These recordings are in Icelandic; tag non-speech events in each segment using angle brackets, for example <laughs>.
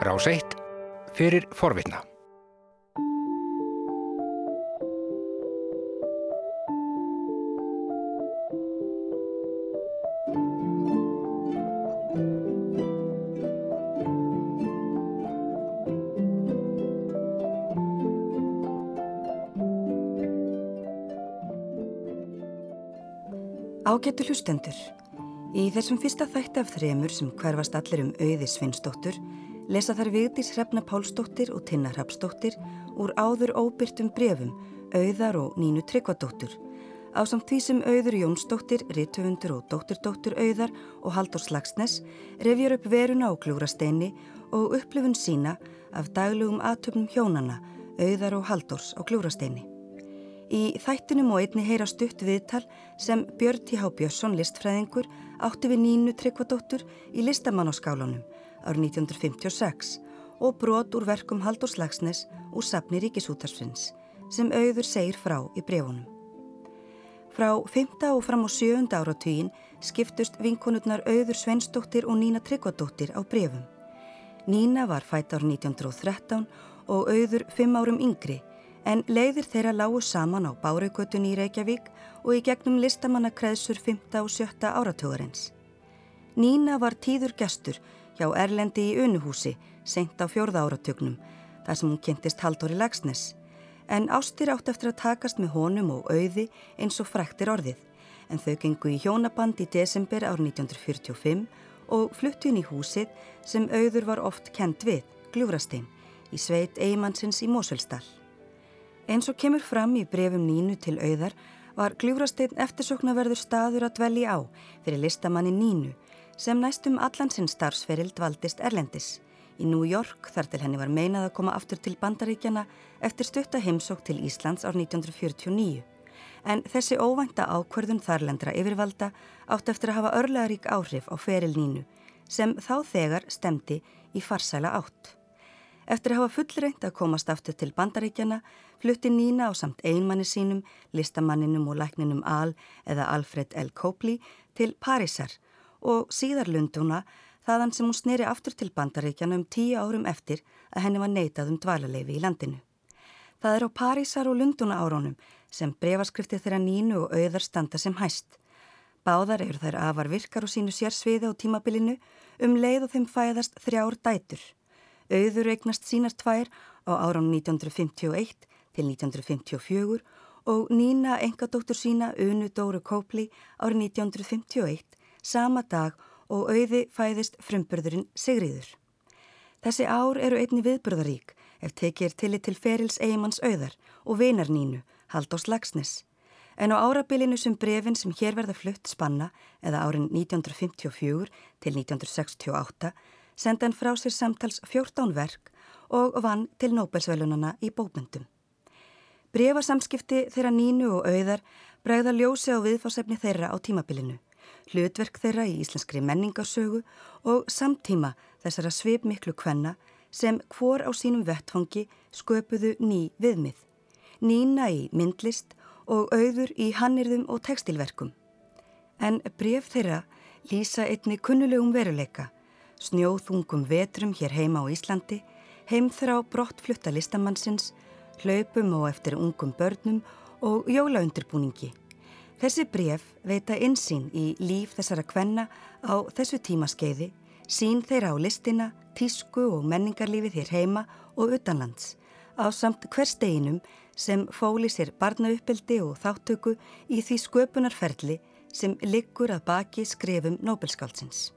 Rás 1 fyrir forvitna. Ágættu hlustendur. Í þessum fyrsta þætti af þremur sem hverfast allir um auði Svinsdóttur lesa þar Vigdís Hrefna Pálsdóttir og Tinnar Hrapsdóttir úr áður óbyrtum brefum auðar og Nínu Tryggvadóttur á samt því sem auður Jónsdóttir, Rittöfundur og Dótturdóttur auðar og Haldur Slagsnes revjur upp veruna á klúrasteini og upplifun sína af daglugum aðtöfnum hjónana auðar og Haldurs á klúrasteini. Í þættinum og einni heyra stutt viðtal sem Björn T.H. Björnsson listfræðingur átti við Nínu Tryggvadóttur í listamannáskálunum árið 1956 og brot úr verkum Haldur Slagsnes úr sapni Ríkisútarsfins sem auður segir frá í brefunum. Frá 5. og fram á 7. áratugin skiptust vinkonurnar auður Sveinsdóttir og Nína Tryggvadóttir á brefum. Nína var fætt árið 1913 og auður 5 árum yngri en leiðir þeirra lágu saman á Báraukötunni í Reykjavík og í gegnum listamannakreðsur 5. og 7. áratögarins. Nína var tíður gestur hjá Erlendi í Unuhúsi, seint á fjörða áratögnum, þar sem hún kynntist Haldóri Lagsnes, en ástir átt eftir að takast með honum og auði eins og fræktir orðið, en þau gengu í hjónaband í desember ár 1945 og fluttu inn í húsið sem auður var oft kent við, Gljúrastein, í sveit Eymannsins í Mósvelstall. Eins og kemur fram í brefum Nínu til auðar var Gljúrasteinn eftirsoknaverður staður að dvelji á fyrir listamanni Nínu sem næstum allan sinn starfsferild valdist Erlendis. Í New York þar til henni var meinað að koma aftur til bandaríkjana eftir stutta heimsók til Íslands ár 1949. En þessi óvænta ákverðun þarlendra yfirvalda átt eftir að hafa örlegarík áhrif á feril Nínu sem þá þegar stemdi í farsæla átt. Eftir að hafa fullreint að komast aftur til bandaríkjana flutti Nína á samt einmanni sínum, listamanninum og lækninum Al eða Alfred L. Copley til Parísar og síðar lunduna þaðan sem hún sneri aftur til bandaríkjana um tíu árum eftir að henni var neitað um dvalarleifi í landinu. Það er á Parísar og lunduna árónum sem brefaskrifti þeirra Nínu og auðar standa sem hæst. Báðar eru þær afar virkar og sínu sérsviði á tímabilinu um leið og þeim fæðast þrjár dætur. Auður eignast sínar tvær á áram 1951 til 1954 og Nína engadóttur sína Unu Dóru Kópli árið 1951 sama dag og auði fæðist frumburðurinn Sigriður. Þessi ár eru einni viðburðarík ef tekið er tillit til ferils eigimanns auðar og vinar Nínu, Haldós Lagsnes. En á árabilinu sem brefin sem hér verða flutt spanna eða árin 1954 til 1968 senda hann frá sér samtals 14 verk og vann til Nobelsvælunana í bókmyndum. Brefasamskipti þeirra nínu og auðar bregða ljósi á viðfásefni þeirra á tímabilinu, hlutverk þeirra í íslenskri menningarsögu og samtíma þessara svipmiklu kvenna sem hvor á sínum vettfangi sköpuðu ný viðmið, nína í myndlist og auður í hannirðum og tekstilverkum. En bref þeirra lýsa einni kunnulegum veruleika snjóðungum vetrum hér heima á Íslandi, heimþrá brottflutta listamannsins, hlaupum og eftir ungum börnum og jólaundirbúningi. Þessi bref veita insýn í líf þessara kvenna á þessu tímaskeiði, sín þeirra á listina, tísku og menningarlífið hér heima og utanlands, á samt hver steginum sem fóli sér barnauppeldi og þáttöku í því sköpunarferli sem liggur að baki skrifum Nobelskálsins.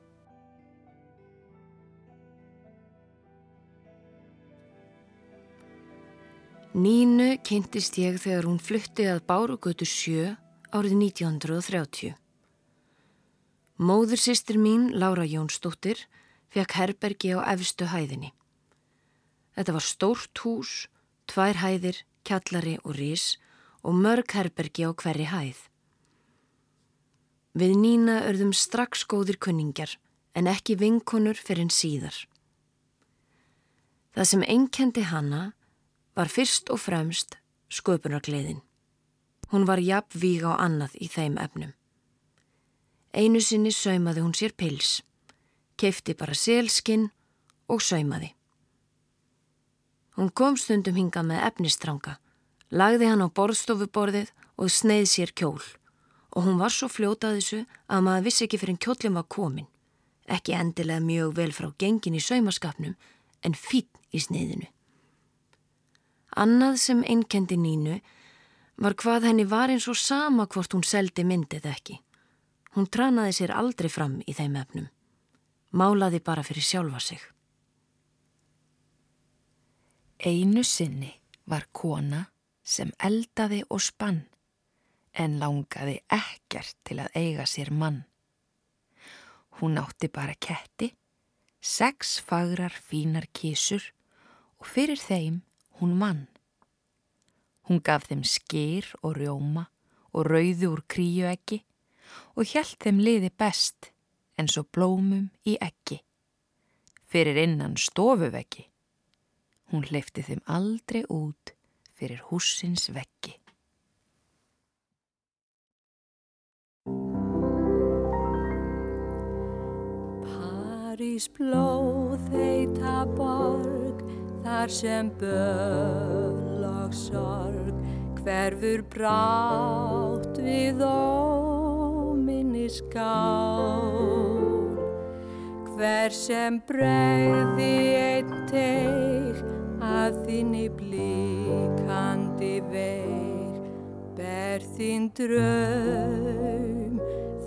Nínu kynntist ég þegar hún flutti að Bárugötu sjö árið 1930. Móður sýstir mín, Laura Jónsdóttir, fekk herbergi á efstu hæðinni. Þetta var stórt hús, tvær hæðir, kjallari og rís og mörg herbergi á hverri hæð. Við Nína örðum strax góðir kunningar en ekki vinkonur fyrir en síðar. Það sem einkendi hanna var fyrst og fremst sköpunargleðin. Hún var jafn víg á annað í þeim efnum. Einu sinni saumaði hún sér pils, keifti bara selskinn og saumaði. Hún kom stundum hinga með efnistranga, lagði hann á borðstofuborðið og sneið sér kjól og hún var svo fljótað þessu að maður vissi ekki fyrir en kjólum var komin. Ekki endilega mjög vel frá gengin í saumaskapnum en fít í sneiðinu. Annað sem einnkendi nínu var hvað henni var eins og sama hvort hún seldi myndið ekki. Hún tranaði sér aldrei fram í þeim efnum. Málaði bara fyrir sjálfa sig. Einu sinni var kona sem eldaði og spann en langaði ekkert til að eiga sér mann. Hún átti bara ketti, sex fagrar fínar kísur og fyrir þeim hún mann. Hún gaf þeim skýr og rjóma og rauðu úr kríu ekki og hjælt þeim liði best eins og blómum í ekki. Fyrir innan stofuveggi. Hún hleyfti þeim aldrei út fyrir húsins veggi. París blóð heita borg þar sem böl og sorg hverfur brátt við óminni skál hver sem bregði einn teig að þinni blíkandi veig ber þín draum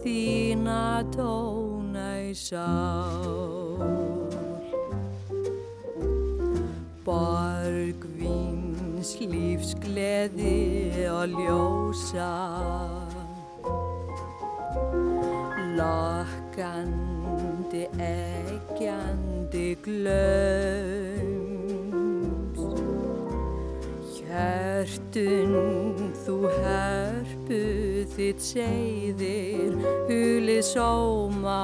þína tóna í sál borg vins lífsgleði og ljósa. Lokkandi eggjandi glöms hjörtun þú hörpuð þitt segðir hulið sóma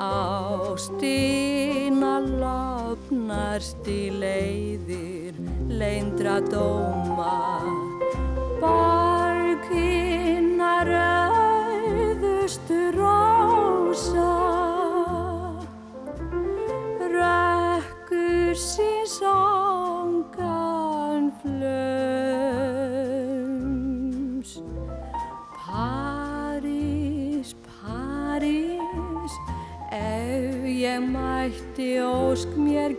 ástina lofnarst í leiðir leindra dóma. Borginnar auðustu rósa rökkur síns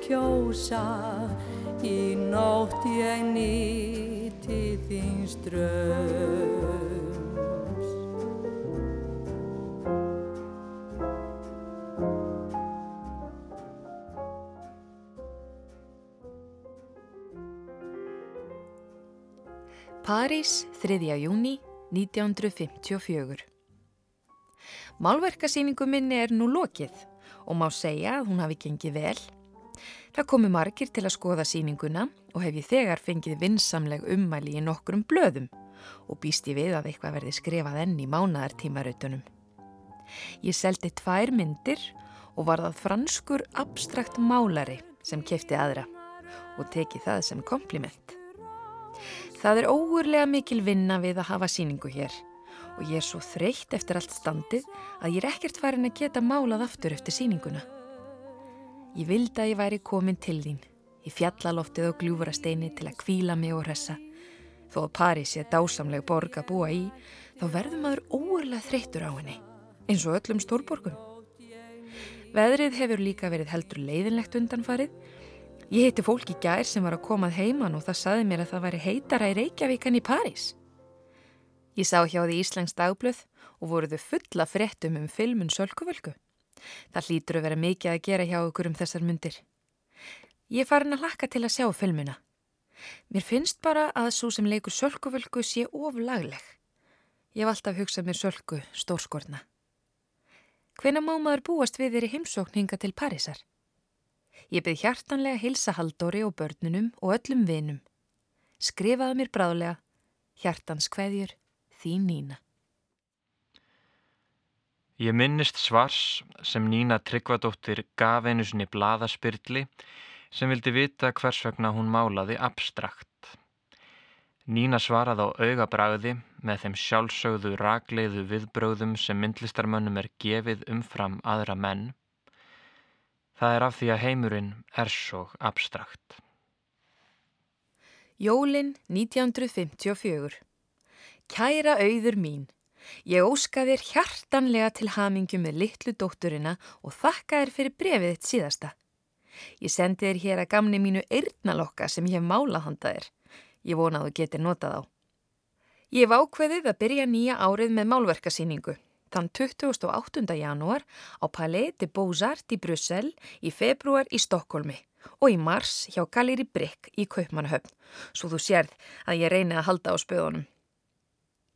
kjósa í nótt ég nýtti þín ströms. París, 3. júni 1954 Málverkasýningu minni er nú lokið og má segja að hún hafi gengið vel. Það komi margir til að skoða sýninguna og hef ég þegar fengið vinsamleg ummæli í nokkrum blöðum og býst ég við að eitthvað verði skrifað enn í mánadartímarautunum. Ég seldi tvær myndir og var það franskur abstrakt málari sem kefti aðra og teki það sem kompliment. Það er óurlega mikil vinna við að hafa síningu hér og ég er svo þreytt eftir allt standið að ég er ekkert farin að geta málað aftur eftir síninguna. Ég vildi að ég væri komin til þín, í fjallaloftið og gljúfarasteini til að kvíla mig og hressa. Þó að París er dásamleg borg að búa í, þá verður maður óurlega þreyttur á henni, eins og öllum stórborgum. Veðrið hefur líka verið heldur leiðinlegt undanfarið. Ég heiti fólk í gær sem var að komað heiman og það saði mér að það væri heitara í Reykjavík en í París. Ég sá hjá því Íslands dagblöð og voruðu fulla fréttum um filmun Sölkuvölku. Það hlýtur að vera mikið að gera hjá okkur um þessar myndir. Ég farin að hlakka til að sjá filmuna. Mér finnst bara að svo sem leikur Sölkuvölku sé oflagleg. Ég hef alltaf hugsað mér Sölku stórskorna. Hvena má maður búast við þeirri heimsókn hinga til Parísar? Ég byrð hjartanlega hilsa Haldóri og börnunum og öllum vinum. Skrifaðu mér bráðlega, hjartans kveðjur, þín Nína. Ég minnist svars sem Nína Tryggvadóttir gaf einu sinni blaðaspyrli sem vildi vita hvers vegna hún málaði abstrakt. Nína svaraði á augabræði með þeim sjálfsögðu ragleiðu viðbröðum sem myndlistarmönnum er gefið umfram aðra menn. Það er af því að heimurinn er svo abstrakt. Jólin 1954 Kæra auður mín, ég óska þér hjartanlega til hamingju með litlu dótturina og þakka þér fyrir brefið þitt síðasta. Ég sendi þér hér að gamni mínu eirnalokka sem ég hef málað handa þér. Ég vona að þú getur notað á. Ég hef ákveðið að byrja nýja árið með málverkasýningu. Þann 28. janúar á Palais de Beaux-Arts í Brussel, í februar í Stokkólmi og í mars hjá Galeri Brygg í Kaupmannahöfn, svo þú sérð að ég reyni að halda á spöðunum.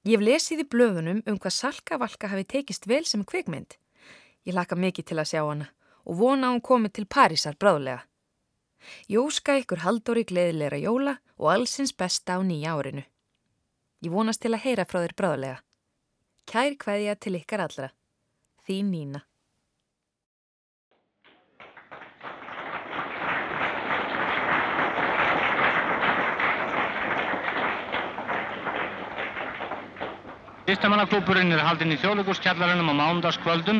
Ég hef lesið í blöðunum um hvað Salka-Valka hafi tekist vel sem kvikmynd. Ég laka mikið til að sjá hana og vona að hún komi til Parísar bráðlega. Jóska ykkur haldóri gleðilegra jóla og allsins besta á nýja árinu. Ég vonast til að heyra frá þér bráðlega. Kær hvaðja til ykkar allra. Þín Nína. Listamannaklúpurinn er haldinn í þjóðleikuskjallarunum á mándaskvöldum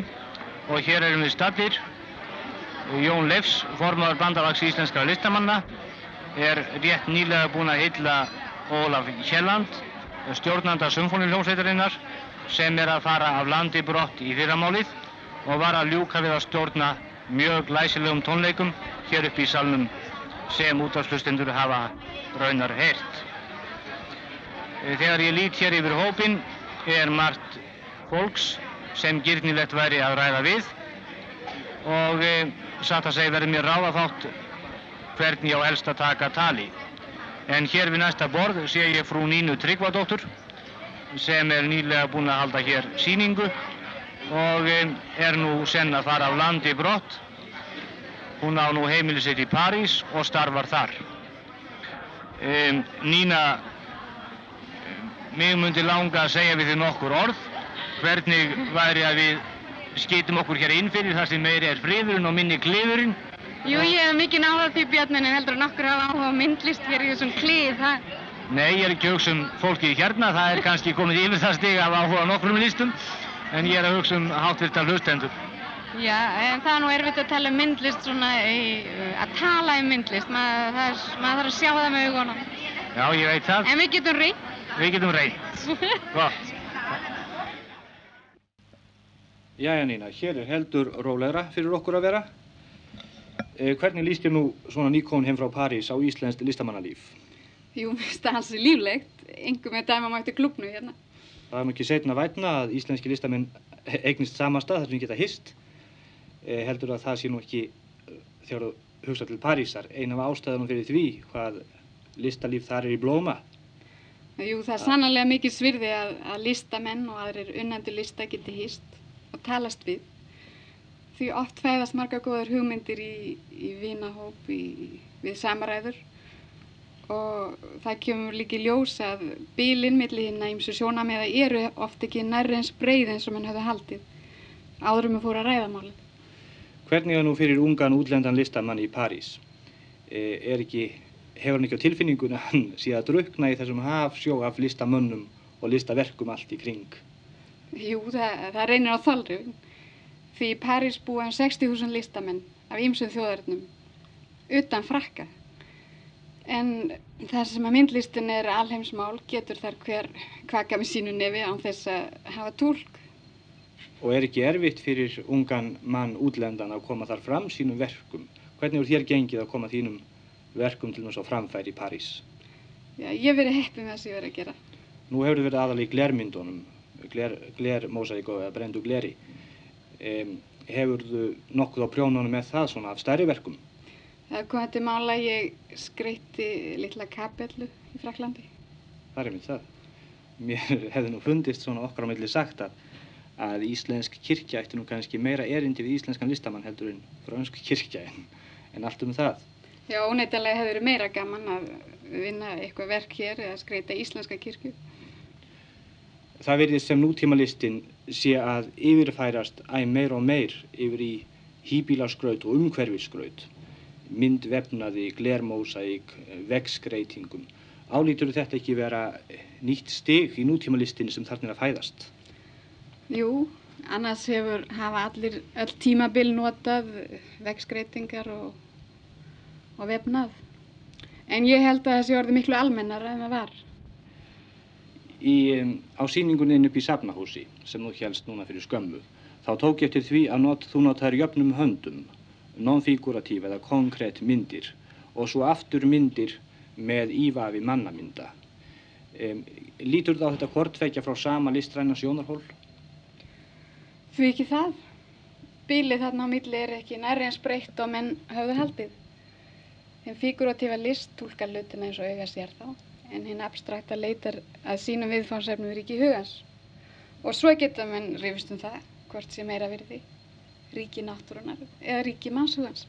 og hér erum við stattir. Jón Leifs, formadur bandalags íslenskara listamanna, er rétt nýlega búinn að hylla Ólaf Kjelland, stjórnanda symfóniljónsveitarinnar, sem er að fara af landi brott í fyrramálið og var að ljúka við að stjórna mjög læsilegum tónleikum hér upp í salnum sem útvarslustendur hafa raunar heyrt. Þegar ég lít hér yfir hópin er margt fólks sem gyrnilegt væri að ræða við og e, satt að segja verður mér ráða þátt hvernig ég á helst að taka tali. En hér við næsta borð sé ég frú Nínu Tryggvadóttur sem er nýlega búin að halda hér síningu og e, er nú senn að fara á landi brott. Hún á nú heimili sitt í París og starfar þar. E, Nína Mig myndi langa að segja við þið nokkur orð, hvernig væri að við skýtum okkur hér inn fyrir þar sem meiri er friðurinn og minni kliðurinn. Jú, ég hef mikið náðað því björnin en heldur að nokkur hafa áhuga myndlist hér í þessum klið. Það... Nei, ég er ekki að hugsa um fólkið hérna, það er kannski komið yfir það stig af áhuga nokkrum listum, en ég er að hugsa um hátvirta hlustendur. Já, en það er nú erfitt að tala um myndlist svona, í, að tala um myndlist, maður, er, maður þarf að sjá það með augunum. Já, ég veit það. En við getum reynd. Við getum reynd. <laughs> Gott. Jæja Nína, hér er heldur rólegra fyrir okkur að vera. Eh, hvernig líst þér nú svona nýkón heim frá París á Íslenskt listamannalíf? Jú, mér finnst það hans líflegt. Engum með dæma mætti klubnu hérna. Það er nú ekki setna vætna að íslenski listamenn eignist sama stað þar sem geta hist. Eh, heldur að það sé nú ekki eh, þú hugsa til Parísar. Ein af ástæðunum fyrir því hvað listalíf þar er í blóma. Jú, það er sannlega mikið svirði að, að listamenn og aðrir unnandi lista geti hist og talast við. Því oft fæðast marga góðar hugmyndir í, í vinahóp, í, við samaræður og það kemur líki ljós að bílinn millir hinn að ymsu sjónameða eru oft ekki nærri eins breið eins og mann hefði haldið áðurum að fóra að ræða málinn. Hvernig er nú fyrir ungan útlendan listamann í París? E, er ekki, hefur hann ekki á tilfinninguna hann síðan að drukna í þessum hafsjó af listamönnum og listaverkum allt í kring? Jú, það, það reynir á þalrifin. Því í París búa um 60.000 listamenn af ýmsum þjóðarinnum utan frakka. En það sem að myndlistin er alheimsmál getur þar hver kvaka með sínu nefi án þess að hafa tólk. Og er ekki erfitt fyrir ungan mann útlendan að koma þar fram sínum verkum? Hvernig er þér gengið að koma þínum verkum til náttúrulega framfæri í París? Já, ég verið heppið með það sem ég verið að gera. Nú hefur þið verið aðal í glermyndunum glermósæk gler, og brendu gleri. Um, hefur þú nokkuð á prjónunum með það svona af stærri verkum? Það kom þetta mála ég skreitti litla kapellu í Fraklandi. Það er mynd það. Mér <laughs> hefði nú fundist svona okkar á milli sagt að, að íslensk kirkja ætti nú kannski meira erindi við íslenskan listamann heldur en fransk kirkja en, en allt um það. Já, óneitanlega hefur verið meira gaman að vinna eitthvað verk hér eða skreita íslenska kirkju það verðist sem nútímalistinn sé að yfirfærast æg meir og meir yfir í hýbílaskraut og umhverfiskraut, myndvefnaði, glermósæk, vegskreitingum. Álítur þetta ekki vera nýtt steg í nútímalistinn sem þarna er að fæðast? Jú, annars hefur hafa allir öll tímabil notað vegskreitingar og, og vefnað. En ég held að þessi orði miklu almennar en það var. Í, á síningunni inn upp í Safnahúsi, sem þú helst núna fyrir skömmu, þá tók ég eftir því að not, þú notar jöfnum höndum, non-figuratív eða konkrétt myndir og svo aftur myndir með ívafi mannamynda. Um, lítur þá þetta hvortveikja frá sama listræna sjónarhól? Því ekki það. Bílið þarna á milli er ekki nærri eins breytt og menn höfðu haldið. Þeim figuratífa list tólkar lutina eins og auga sér þá, en hinn abstrakta leitar að sínum viðfánsefnum ríki hugans. Og svo geta menn rifist um það, hvort sé meira virði, ríki náttúrunar eða ríki mannshugans.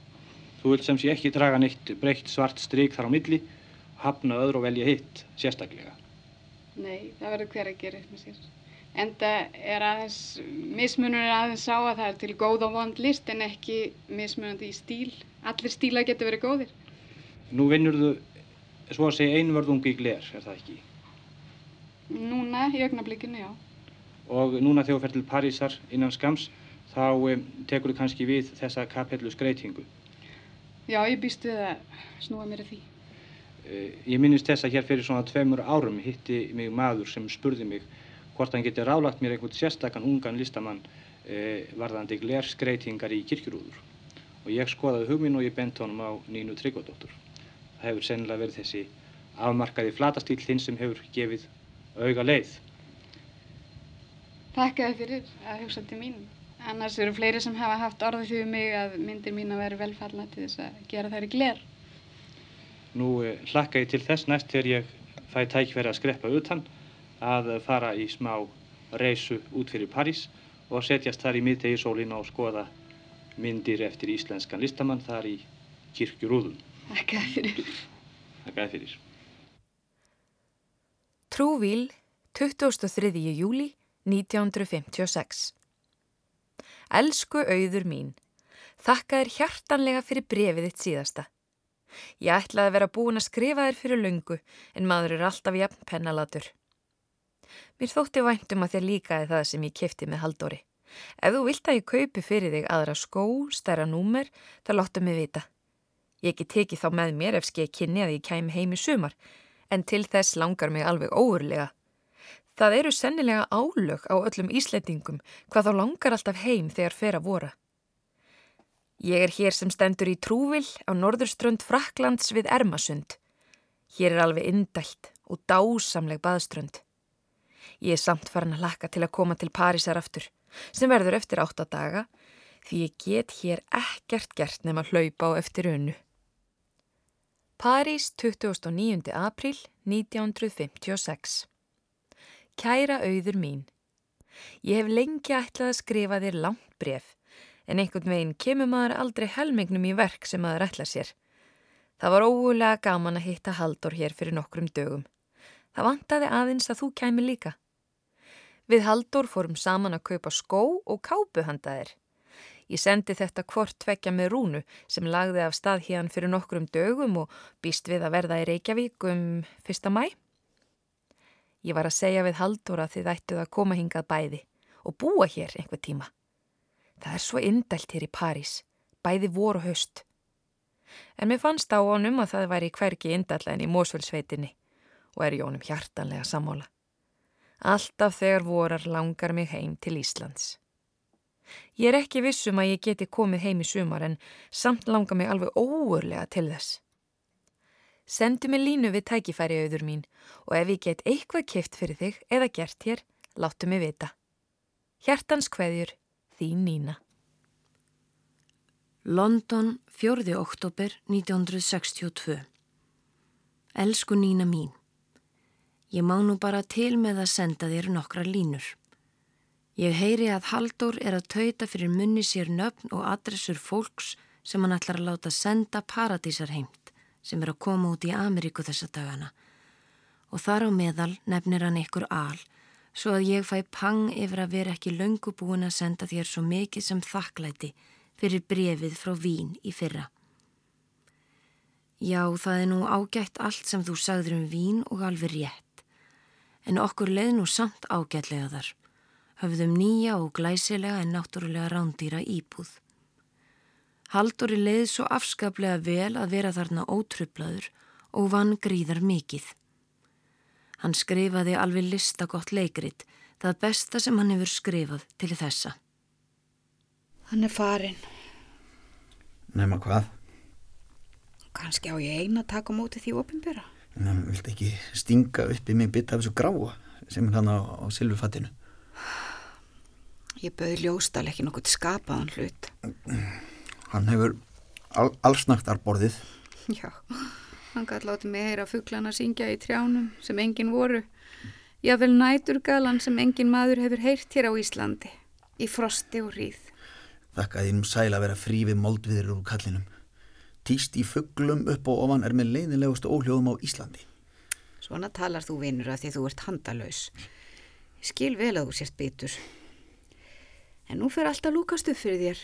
Þú vilt sem sé ekki draga neitt breytt svart stryk þar á milli, hafna öðru og velja hitt, sérstaklega. Nei, það verður hver að gera upp með sér. Enda er aðeins, mismunur er aðeins á að það er til góð og vond list en ekki mismunandi í stíl. Allir stíla getur verið góðir. Nú vinnur þú, svo að segja, einvörðungi í gler, er það ekki? Núna, í augnablikinu, já. Og núna þegar þú fer til Parísar innan skams, þá um, tekur þú kannski við þessa kapellu skreitingu. Já, ég býst við að snúa mér að því. Uh, ég minnist þess að hér fyrir svona tveimur árum hitti mig maður sem spurði mig hvort hann geti rálagt mér einhvern sérstakann ungan listamann uh, varðandi glerskreitingar í kirkjurúður. Og ég skoðaði hugminn og ég bent honum á Nínu Tryggvadóttur. Það hefur sennilega verið þessi afmarkaði flatastíl þinn sem hefur gefið auga leið. Takk eða fyrir að hugsa til mín. Annars eru fleiri sem hafa haft orðið fyrir mig að myndir mín að vera velfalla til þess að gera þær í gler. Nú uh, hlakka ég til þess næst þegar ég fæ tækveri að skreppa utan að fara í smá reysu út fyrir París og setjast þar í miðdegisólin og skoða myndir eftir íslenskan listamann þar í kirkjurúðum. Takk eða fyrir. Takk eða fyrir. Trúvíl, 23. júli 1956 Elsku auður mín, þakka þér hjartanlega fyrir brefið þitt síðasta. Ég ætlaði að vera búin að skrifa þér fyrir löngu en maður er alltaf jafn pennalatur. Mér þótti væntum að þér líkaði það sem ég kefti með haldóri. Ef þú vilt að ég kaupi fyrir þig aðra skó, stærra númer, þá láttu mig vita. Ég ekki tekið þá með mér ef skeið kynni að ég kæmi heim í sumar, en til þess langar mig alveg óurlega. Það eru sennilega álög á öllum íslendingum hvað þá langar alltaf heim þegar fer að vora. Ég er hér sem stendur í Trúvill á norðurströnd Fraklands við Ermasund. Hér er alveg indælt og dásamleg baðströnd. Ég er samt farin að lakka til að koma til Parísar aftur, sem verður eftir átta daga, því ég get hér ekkert gert nema hlaupa á eftir önnu. París 29. april 1956 Kæra auður mín, ég hef lengi ætlað að skrifa þér langt bref, en einhvern veginn kemur maður aldrei helmingnum í verk sem maður ætla sér. Það var ógulega gaman að hitta Haldur hér fyrir nokkrum dögum. Það vantaði aðeins að þú kæmi líka. Við Haldur fórum saman að kaupa skó og kápu handaðir. Ég sendi þetta hvort tvekja með rúnu sem lagði af stað hérna fyrir nokkrum dögum og býst við að verða í Reykjavík um fyrsta mæ. Ég var að segja við Haldur að þið ættuð að koma hingað bæði og búa hér einhver tíma. Það er svo indælt hér í París, bæði vor og höst. En mér fannst á honum að það væri hverki indalla en í Mósvöldsveitinni og er Jónum hjartanlega sammála. Alltaf þegar vorar langar mig heim til Íslands. Ég er ekki vissum að ég geti komið heim í sumar en samt langar mig alveg óurlega til þess. Sendu mig línu við tækifæri auður mín og ef ég get eitthvað kift fyrir þig eða gert hér, láttu mig vita. Hjartans kveðjur, þín Nína. London, 4. oktober 1962 Elsku Nína mín, ég má nú bara til með að senda þér nokkra línur. Ég heyri að Haldur er að tauta fyrir munni sér nöfn og adressur fólks sem hann ætlar að láta senda paradísarheimt sem er að koma út í Ameríku þessa dagana. Og þar á meðal nefnir hann ykkur al svo að ég fæ pang yfir að vera ekki löngu búin að senda þér svo mikið sem þakklæti fyrir brefið frá Vín í fyrra. Já, það er nú ágætt allt sem þú sagður um Vín og alveg rétt, en okkur leið nú samt ágætlega þar, höfðum nýja og glæsilega en náttúrulega rándýra íbúð. Haldur í leið svo afskaplega vel að vera þarna ótrublaður og vann gríðar mikið. Hann skrifaði alveg listakott leikrit, það besta sem hann hefur skrifað til þessa. Hann er farin. Nefna hvað? Kanski á ég eina að taka móti því ofinbera. Nefna, viltu ekki stinga upp í mig bytta af þessu gráa sem er hann á, á silfufattinu? Ég bauði ljóstal ekki nokkuð skapaðan hlut. Hann hefur al, allsnaktar borðið. Já, hann gæti látið mig heyra fugglana syngja í trjánum sem engin voru. Jável næturgalan sem engin maður hefur heyrt hér á Íslandi, í frosti og hríð. Þakka þínum sæl að vera frí við moldviðir úr kallinum. Týst í fugglum upp og ofan er með leiðinlegustu óhljóðum á Íslandi. Svona talar þú vinur að því þú ert handalös. Ég skil vel að þú sért bitur. En nú fer alltaf lúkast upp fyrir þér.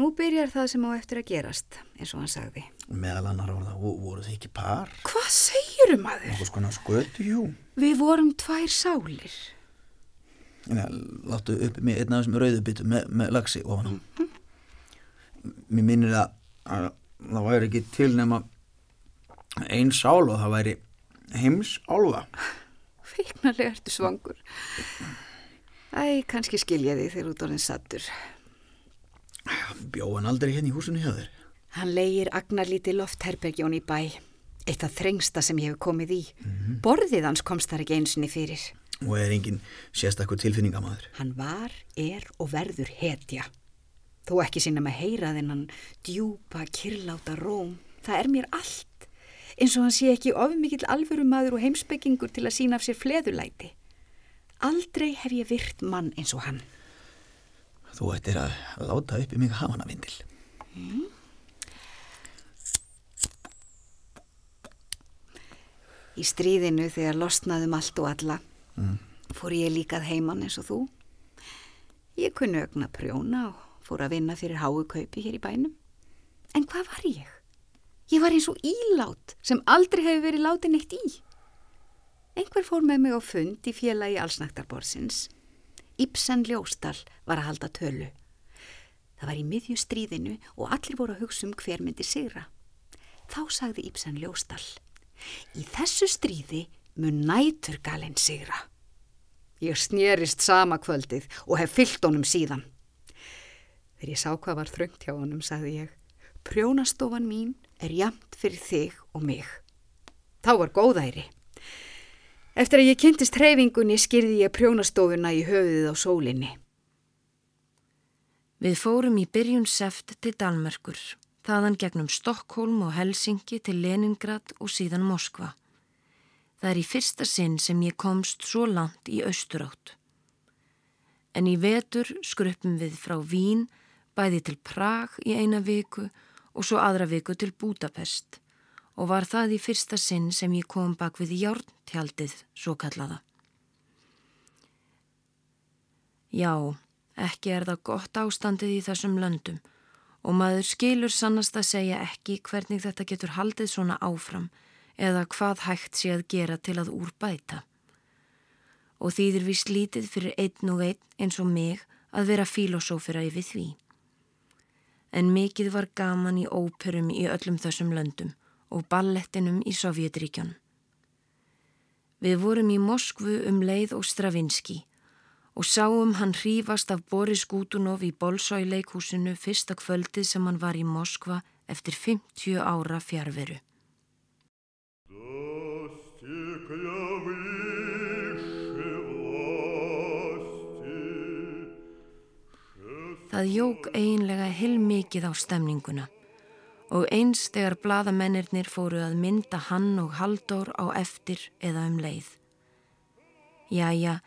Nú byrjar það sem á eftir að gerast, eins og hann sagði. Meðal annar orða, voru þið ekki par? Hvað segirum maður? Náttúrulega skona skötu, jú. Við vorum tvær sálir. Ja, láttu upp með einn af þessum rauðubitu með, með lagsi ofan á. Mm -hmm. Mér minnir að, að það væri ekki til nema einn sál og það væri heims álfa. Feiknarlega ertu svangur. Æ, kannski skilja því þegar út orðin sattur. Bjóðan aldrei henni hérna í húsinu hjá þér? Hann leigir agnarlíti loftherbergjón í bæ. Eitt af þrengsta sem ég hef komið í. Mm -hmm. Borðið hans komst þar ekki einsinni fyrir. Og er engin sérstakku tilfinningamæður? Hann var, er og verður hetja. Þó ekki sinna með heyra þennan djúpa, kirláta róm. Það er mér allt. Eins og hann sé ekki ofmikill alvöru maður og heimsbyggingur til að sína af sér fleðulæti. Aldrei hef ég virt mann eins og hann. Þú ættir að láta upp í mig hafana vindil. Mm. Í stríðinu þegar losnaðum allt og alla mm. fór ég líkað heimann eins og þú. Ég kunni ögna prjóna og fór að vinna fyrir háu kaupi hér í bænum. En hvað var ég? Ég var eins og ílát sem aldrei hefur verið látið neitt í. Einhver fór með mig á fund í félagi allsnæktarborsins. Ibsen Ljóstal var að halda tölu. Það var í miðju stríðinu og allir voru að hugsa um hver myndi sigra. Þá sagði Ibsen Ljóstal. Í þessu stríði mun nætur galinn sigra. Ég snýrist sama kvöldið og hef fyllt honum síðan. Þegar ég sá hvað var þröngt hjá honum, sagði ég. Prjónastofan mín er jamt fyrir þig og mig. Þá var góðæri. Eftir að ég kynntist hreyfingunni skyrði ég prjónastofuna í höfuðið á sólinni. Við fórum í byrjun seft til Dalmerkur, þaðan gegnum Stokkólm og Helsingi til Leningrad og síðan Moskva. Það er í fyrsta sinn sem ég komst svo langt í austurátt. En í vetur skruppum við frá Vín, bæði til Prag í eina viku og svo aðra viku til Budapest og var það í fyrsta sinn sem ég kom bak við járntjaldið, svo kallaða. Já, ekki er það gott ástandið í þessum löndum og maður skilur sannast að segja ekki hvernig þetta getur haldið svona áfram eða hvað hægt sé að gera til að úrbæta. Og þýðir við slítið fyrir einn og einn eins og mig að vera filosófira yfir því. En mikið var gaman í óperum í öllum þessum löndum og ballettinum í Sovjetríkjón. Við vorum í Moskvu um leið og Stravinski og sáum hann hrífast af Boris Gudunov í Bolsói leikhúsinu fyrsta kvöldið sem hann var í Moskva eftir 50 ára fjárveru. Það jók einlega heilmikið á stemninguna og eins þegar bladamennirnir fóru að mynda hann og Halldór á eftir eða um leið. Jæja,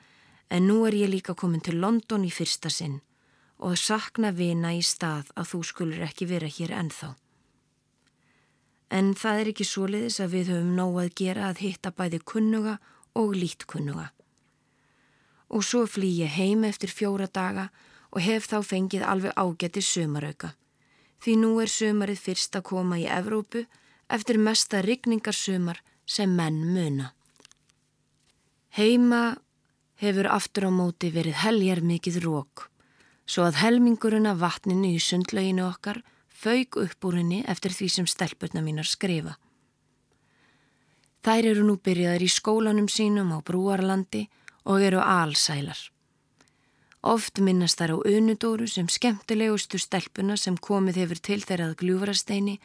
en nú er ég líka komin til London í fyrsta sinn og sakna vina í stað að þú skulur ekki vera hér ennþá. En það er ekki svoleiðis að við höfum nóg að gera að hitta bæði kunnuga og lítkunnuga. Og svo flý ég heim eftir fjóra daga og hef þá fengið alveg ágætti sömarauka því nú er sömarið fyrst að koma í Evrópu eftir mesta rigningarsömar sem menn muna. Heima hefur aftur á móti verið heljar mikið rók, svo að helmingurinn af vatninu í sundlauginu okkar fauk upp úr henni eftir því sem stelpurna mínar skrifa. Þær eru nú byrjaðar í skólanum sínum á Brúarlandi og eru alsælar. Oft minnast þær á unudóru sem skemmtilegustu stelpuna sem komið hefur til þeirrað gljúfrasteini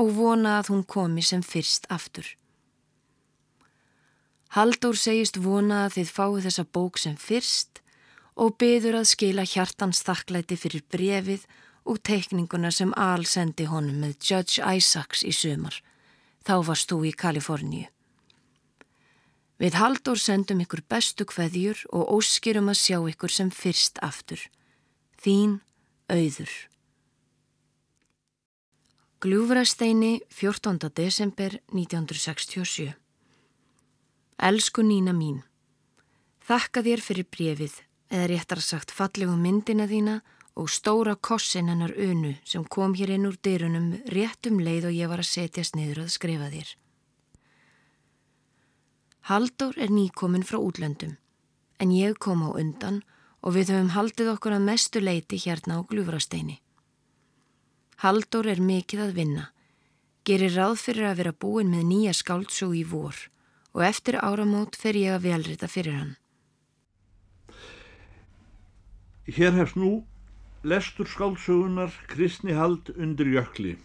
og vona að hún komi sem fyrst aftur. Haldur segist vona að þið fáið þessa bók sem fyrst og byður að skila hjartans þakklæti fyrir brefið og teikninguna sem Al sendi honum með Judge Isaacs í sumar. Þá varst þú í Kaliforníu. Við Haldur sendum ykkur bestu kveðjur og óskirum að sjá ykkur sem fyrst aftur. Þín auður. Gljúfrasteini 14. desember 1967 Elsku Nína mín, þakka þér fyrir brefið eða réttar sagt fallegu myndina þína og stóra kossin hennar unu sem kom hér inn úr dyrunum rétt um leið og ég var að setjast niður að skrifa þér. Haldur er nýkominn frá útlöndum, en ég kom á undan og við höfum haldið okkur að mestu leiti hérna á glúfrasteini. Haldur er mikið að vinna, gerir ráð fyrir að vera búin með nýja skáldsug í vor og eftir áramót fer ég að velrita fyrir hann. Hér hefst nú lestur skáldsögunar Kristni Hald undir jökli.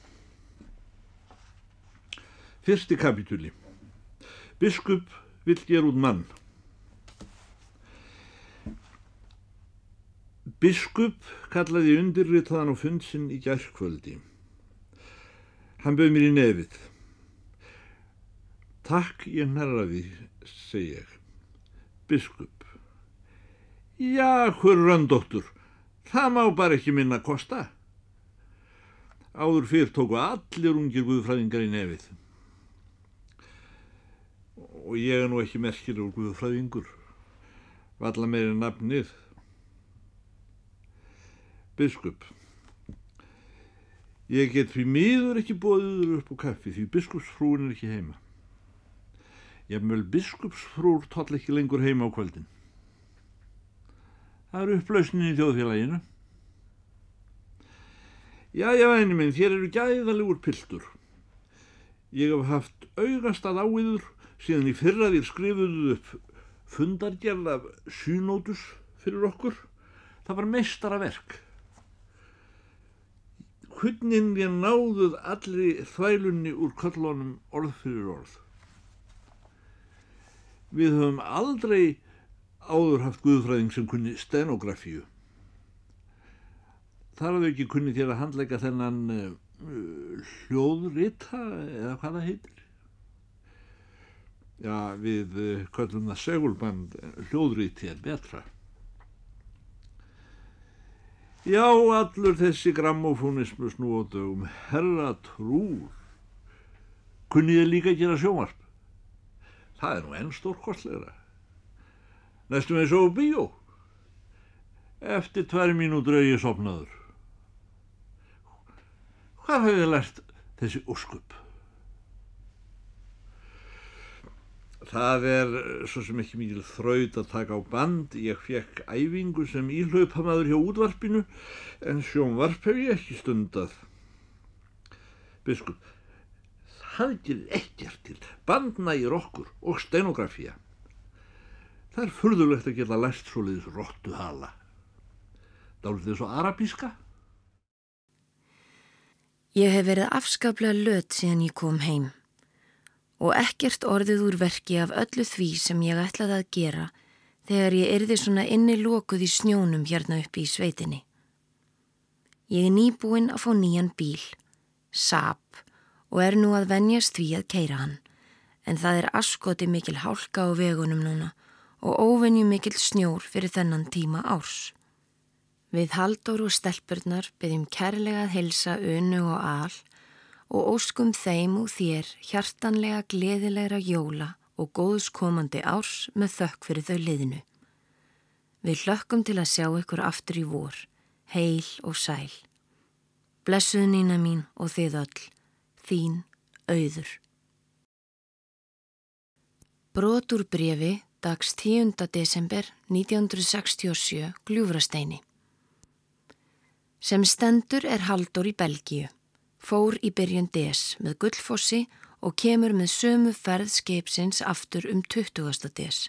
Fyrsti kapitúli. Biskup vill gera út mann. Biskup kallaði undirritaðan á fundsinn í gærkvöldi. Hann bauð mér í nefið. Takk ég nærraði, segi ég. Biskup. Já, hver röndóttur, það má bara ekki minna kosta. Áður fyrr tóku allir ungir guðfræðingar í nefið og ég er nú ekki merkilegur guðfræðingur. Valla meiri nafnið. Biskup. Ég get fyrir miður ekki bóðið upp á kaffi því biskupsfrúin er ekki heima. Ég möl biskupsfrúr toll ekki lengur heima á kvöldin. Það eru upplausnin í þjóðfélaginu. Já já einu minn þér eru gæðalegur piltur. Ég hef haft augast að áiður síðan í fyrra þér skrifuðu upp fundargerð af synótus fyrir okkur. Það var meistara verk hvernig ég náðuð allri þvælunni úr köllunum orð fyrir orð. Við höfum aldrei áður haft guðfræðing sem kunni stenografíu. Þar hafðu ekki kunni þér að handleika þennan uh, hljóðrita eða hvað það heitir já, við eh, köllum það segulband hljóðríti er betra. Já, allur þessi grammofónismus nú á dögum, herra trúr, kunniði líka að gera sjómarp. Það er nú enn stórkostlegra. Næstum eins og bíó. Eftir tvær mínútur auðið sopnaður. Hvað hefur þið lært þessi ósköp? Það er svo sem ekki mikil þraut að taka á band. Ég fekk æfingu sem íhlaupamaður hjá útvarpinu en sjónvarp hef ég ekki stundað. Biskup, það gerir ekkert til. Bandnægir okkur og stenografía. Það er furðulegt að geta læst svo leiðis róttu hala. Dálur þið svo arabíska? Ég hef verið afskaplega lött síðan ég kom heim og ekkert orðið úr verki af öllu því sem ég ætlaði að gera þegar ég erði svona inni lókuð í snjónum hérna uppi í sveitinni. Ég er nýbúinn að fá nýjan bíl, Saab, og er nú að venjast því að keira hann, en það er askoti mikil hálka á vegunum núna og óvenju mikil snjór fyrir þennan tíma árs. Við Haldur og Stelpurnar byggjum kærlega að helsa önu og all og óskum þeim og þér hjartanlega gleðilegra jóla og góðs komandi árs með þökk fyrir þau liðinu. Við hlökkum til að sjá ykkur aftur í vor, heil og sæl. Blessuð nýna mín og þið öll, þín auður. Brotur brefi dags 10. desember 1967 Gljúfrasteini. Sem stendur er Haldur í Belgíu fór í byrjun des með Guldfossi og kemur með sömu ferð skeipsins aftur um 20. des.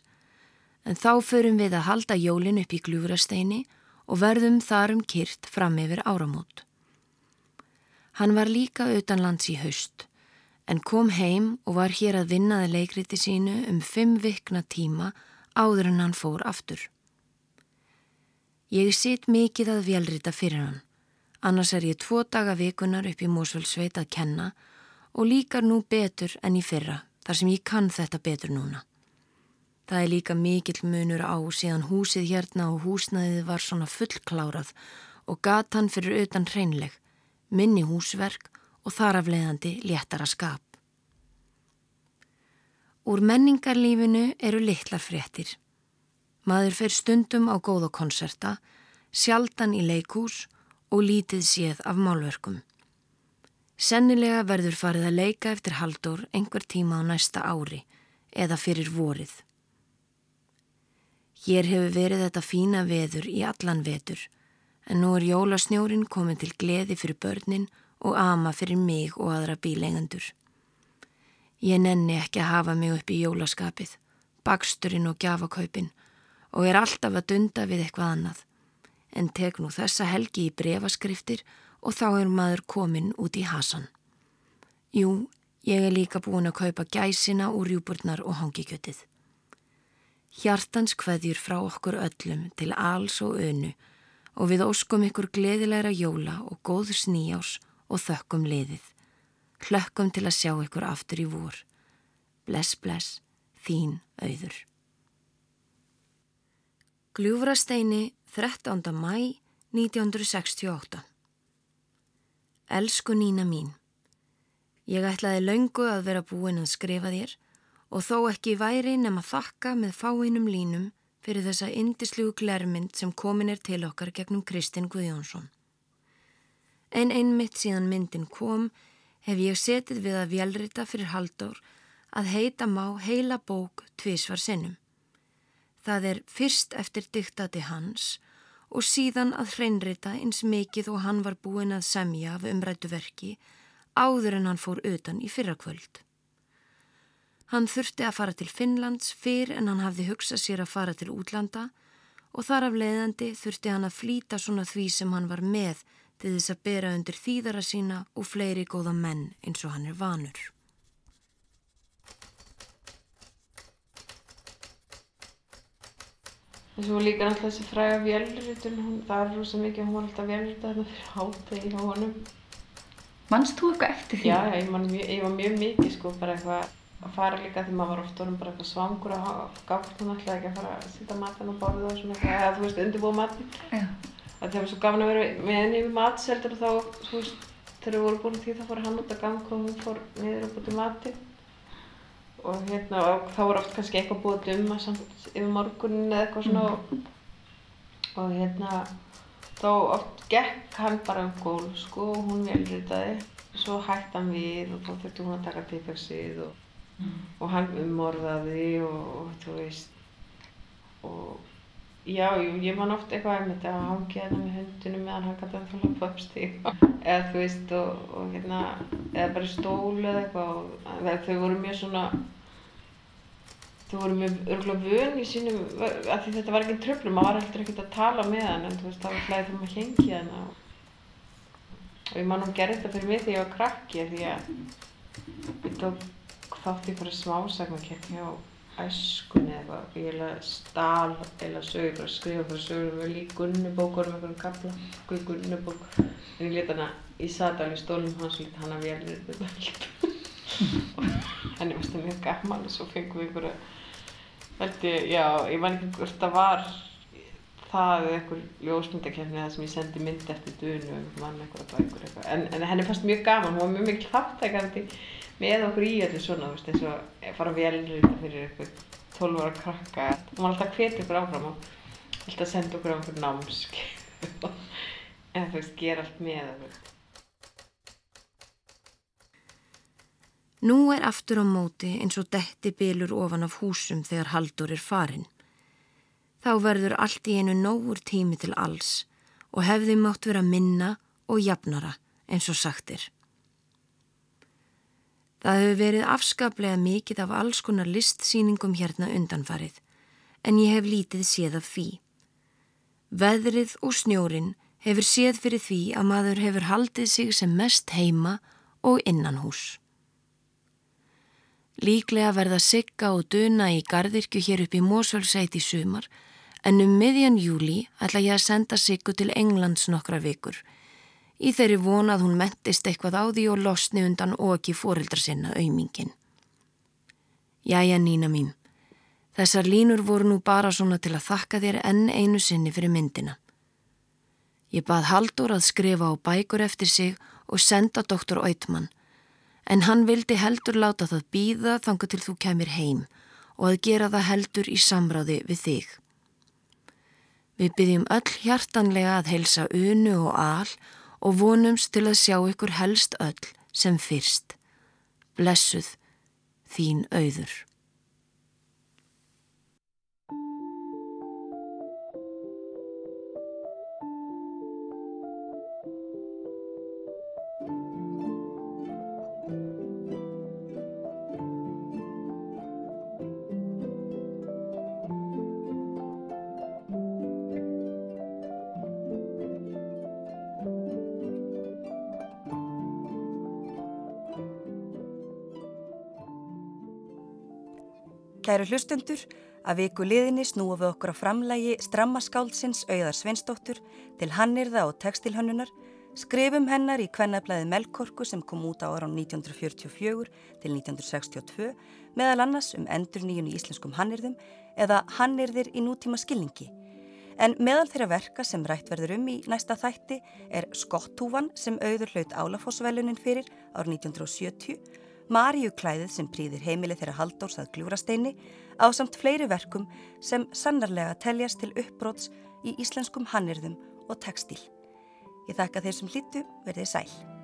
En þá förum við að halda jólin upp í gljúrasteini og verðum þarum kyrt fram yfir áramót. Hann var líka utanlands í haust en kom heim og var hér að vinnaði leikriti sínu um fimm vikna tíma áður en hann fór aftur. Ég sitt mikið að velrita fyrir hann, annars er ég tvo daga vikunar upp í Mósvöldsveit að kenna og líkar nú betur enn í fyrra þar sem ég kann þetta betur núna. Það er líka mikill munur á síðan húsið hérna og húsnaðið var svona fullklárað og gatan fyrir utan hreinleg, minni húsverk og þar af leiðandi léttara skap. Úr menningarlífinu eru litlar fréttir. Maður fer stundum á góða konserta, sjaldan í leikús og lítið séð af málverkum. Sennilega verður farið að leika eftir haldur einhver tíma á næsta ári eða fyrir vorið. Hér hefur verið þetta fína veður í allan vetur en nú er jólasnjórin komin til gleði fyrir börnin og ama fyrir mig og aðra bílengandur. Ég nenni ekki að hafa mig upp í jólaskapið, baksturinn og gjafakaupin og er alltaf að dunda við eitthvað annað en tek nú þessa helgi í brevaskriftir og þá er maður komin út í hasan. Jú, ég er líka búin að kaupa gæsina úr rjúburnar og hangikjötið. Hjartans hveðjur frá okkur öllum til alls og önu og við óskum ykkur gleðilegra jóla og góðs nýjás og þökkum liðið. Hlökkum til að sjá ykkur aftur í vor. Bless, bless, þín auður. Gljúfrasteini 13. mæ 1968 Elsku Nína mín, ég ætlaði laungu að vera búin að skrifa þér og þó ekki væri nema þakka með fáinum línum fyrir þessa indislugu glermynd sem komin er til okkar gegnum Kristinn Guðjónsson. En einmitt síðan myndin kom hef ég setið við að vélrita fyrir haldur að heita má heila bók tvísvar sinnum. Það er fyrst eftir diktati hans og síðan að hreinrita eins mikið og hann var búin að semja af umrættu verki áður en hann fór utan í fyrrakvöld. Hann þurfti að fara til Finnlands fyrr en hann hafði hugsað sér að fara til útlanda og þar af leiðandi þurfti hann að flýta svona því sem hann var með til þess að bera undir þýðara sína og fleiri góða menn eins og hann er vanur. Þessu var líka alltaf þessi fræga vélritun, það er rosa mikið, hún var alltaf vélritað þarna fyrir hátegi hjá honum. Mannst þú eitthvað eftir því? Já, ég, man, ég var mjög mikið sko, bara eitthvað að fara líka því maður var ofta orðin bara eitthvað svangur og gátt hún alltaf ekki að fara að sýta matinn og borða og svona eitthvað, eða þú veist, undirbúa matinn. Já. Það var svo gafn að vera með henni yfir matseldur og þá, þú veist, þegar við vorum búin því þá fór hann út að ganga og hún fór niður og búin matinn og hérna og þá voru oft kannski eitthvað búið um að samt yfir morgunin eða eitthvað svona mm. og, hérna þá oft gekk hann bara um gól sko og hún velritaði svo hætti hann við og þá þurfti hún að taka pipaksið og, mm. og hann umorðaði og, og þú veist og já, jú, ég man oft eitthvað um þetta að hangja hérna með hundinu meðan hann gæti að falla upp uppstík eða þú veist og hérna eða bara í stólu eða eitthvað þau voru mjög svona þú voru mjög örgulega vun í sínum af því þetta var ekki tröflum, maður var heldur ekkert að tala með hann en þú veist þá var hlæðið fyrir maður að hengja hann og ég man hún gerði þetta fyrir mig þegar ég var krakki því að ég tók þátt í fyrir smásagmakett hjá æskunni eða eitthvað ég stál eða sögur bara skrifa fyrir sögur og lík gunnubókur um einhvern kapla guð gunnubók. En ég leta hana í sadal í stólum hans og leta hana velrið þetta og henni varst það mjög gaman og svo fengum við einhverja held ég, já, ég man ekki hvort það var það eða einhver ljósmyndakefni það sem ég sendi mynd eftir dunu mann eitthvað bækur eitthvað. En, en henni fannst mjög gaman, hún var mjög mikil þáttækandi með okkur í öllu svona, þú veist, eins og fara velrita fyrir eitthvað 12 ára krakka hún var alltaf hvetið okkur áfram og alltaf senda okkur á einhver námsk <laughs> en þú veist, gera allt með okkur Nú er aftur á móti eins og detti bylur ofan af húsum þegar haldur er farin. Þá verður allt í einu nógur tími til alls og hefði mátt vera minna og jafnara eins og sagtir. Það hefur verið afskaplega mikið af alls konar listsýningum hérna undanfarið, en ég hef lítið séð af því. Veðrið og snjórin hefur séð fyrir því að maður hefur haldið sig sem mest heima og innan hús. Líklega verða sigga og duna í gardirkju hér upp í Mósvöldsæti sumar, en um miðjan júli ætla ég að senda siggu til Englands nokkra vikur, í þeirri vonað hún mentist eitthvað á því og losni undan og ekki fórildar sinna auðmingin. Jæja, Nína mín. Þessar línur voru nú bara svona til að þakka þér enn einu sinni fyrir myndina. Ég bað Haldur að skrifa á bækur eftir sig og senda doktor Oitmann, en hann vildi heldur láta það býða þanga til þú kemur heim og að gera það heldur í samráði við þig. Við byggjum öll hjartanlega að helsa unu og al og vonumst til að sjá ykkur helst öll sem fyrst. Blessuð, þín auður. Kæru hlustundur, að viku liðinni snúum við okkur á framlægi strammaskáldsins Auðar Sveinsdóttur til Hannirða og textilhönnunar, skrifum hennar í kvennablaði Melkorku sem kom út á ára 1944 til 1962, meðal annars um endur nýjun í íslenskum Hannirðum eða Hannirðir í nútíma skilningi. En meðal þeirra verka sem rætt verður um í næsta þætti er Skottúvan sem auður hlaut Álafossvelunin fyrir ár 1970 Maríu klæðið sem prýðir heimilið þeirra haldórs að gljúrasteini á samt fleiri verkum sem sannarlega teljast til uppbróts í íslenskum hannirðum og textil. Ég þakka þeir sem hlýttu verðið sæl.